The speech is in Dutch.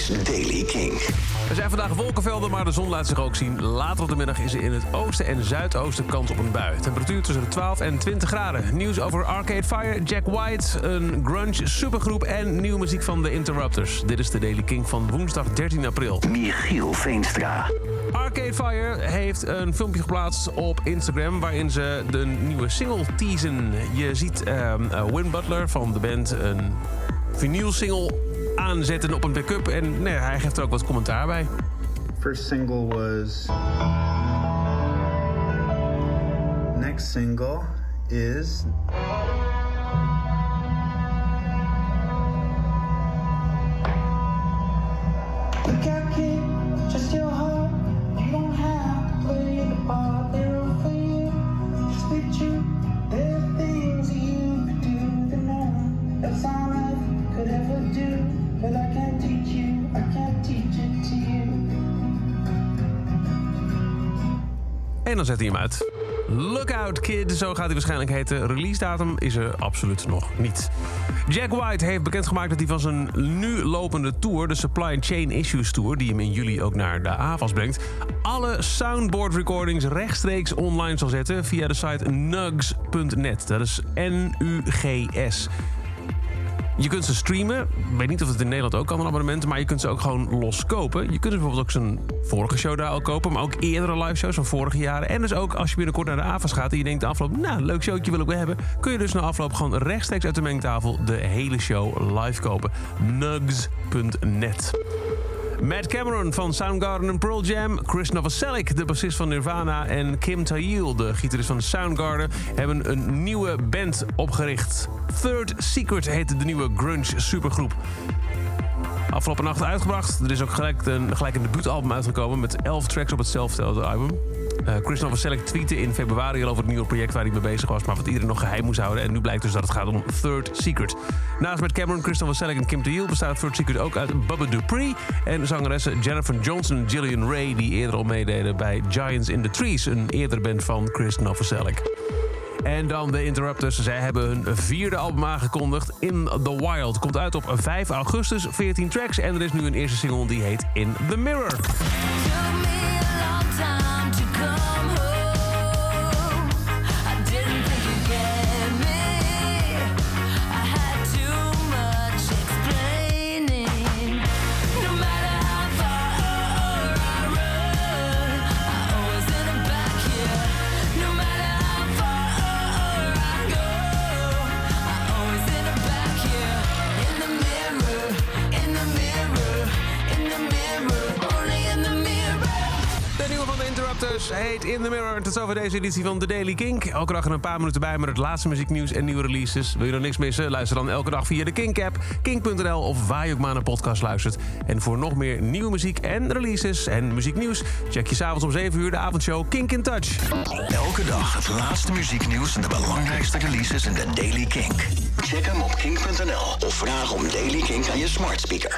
is Daily King. Er zijn vandaag wolkenvelden, maar de zon laat zich ook zien. Later op de middag is er in het oosten en zuidoosten kans op een bui. Temperatuur tussen de 12 en 20 graden. Nieuws over Arcade Fire, Jack White, een grunge supergroep... en nieuwe muziek van The Interrupters. Dit is de Daily King van woensdag 13 april. Michiel Veenstra. Arcade Fire heeft een filmpje geplaatst op Instagram... waarin ze de nieuwe single teasen. Je ziet eh, Win Butler van de band een vinylsingle aanzetten op een backup... en nee, hij geeft er ook wat commentaar bij. First single was. Next single is. Look out, kid, just your heart. You don't have to play the part they're all for you. Just be true. There are things that you could ever do. I teach you, I teach you. En dan zet hij hem uit. Lookout Kid, zo gaat hij waarschijnlijk heten. Release datum is er absoluut nog niet. Jack White heeft bekendgemaakt dat hij van zijn nu lopende tour... de Supply Chain Issues Tour, die hem in juli ook naar de AFAS brengt... alle soundboard recordings rechtstreeks online zal zetten... via de site nugs.net. Dat is N-U-G-S. Je kunt ze streamen. Ik weet niet of het in Nederland ook kan, een abonnement. Maar je kunt ze ook gewoon los kopen. Je kunt bijvoorbeeld ook zijn vorige show daar al kopen. Maar ook eerdere live shows van vorige jaren. En dus ook als je binnenkort naar de AVAS gaat... en je denkt de afloop, nou, leuk showtje wil ik wel hebben... kun je dus na afloop gewoon rechtstreeks uit de mengtafel... de hele show live kopen. Nugs.net. Matt Cameron van Soundgarden en Pearl Jam, Chris Novoselic, de bassist van Nirvana... en Kim Thayil, de gitarist van Soundgarden... hebben een nieuwe band opgericht. Third Secret heet de nieuwe grunge supergroep. Afgelopen nacht uitgebracht. Er is ook gelijk een, gelijk een debuutalbum uitgekomen... met 11 tracks op hetzelfde album. Eh, Chris Novoselic tweette in februari al over het nieuwe project waar hij mee bezig was... maar wat iedereen nog geheim moest houden. En nu blijkt dus dat het gaat om Third Secret. Naast met Cameron, Chris Novoselic en Kim Deal bestaat Third Secret ook uit Bubba Dupree... en zangeressen Jennifer Johnson en Gillian Ray... die eerder al meededen bij Giants in the Trees... een eerdere band van Chris Novoselic. En dan de Interrupters. Zij hebben hun vierde album aangekondigd, In the Wild. Komt uit op 5 augustus, 14 tracks. En er is nu een eerste single die heet In the Mirror. Interrupters heet In the Mirror. Tot zover deze editie van The Daily Kink. Elke dag er een paar minuten bij met het laatste muzieknieuws en nieuwe releases. Wil je nog niks missen? Luister dan elke dag via de Kink-app, kink.nl of waar je ook maar een podcast luistert. En voor nog meer nieuwe muziek en releases en muzieknieuws... check je s'avonds om 7 uur de avondshow Kink in Touch. Elke dag het laatste muzieknieuws en de belangrijkste releases in de Daily Kink. Check hem op kink.nl of vraag om Daily Kink aan je smart speaker.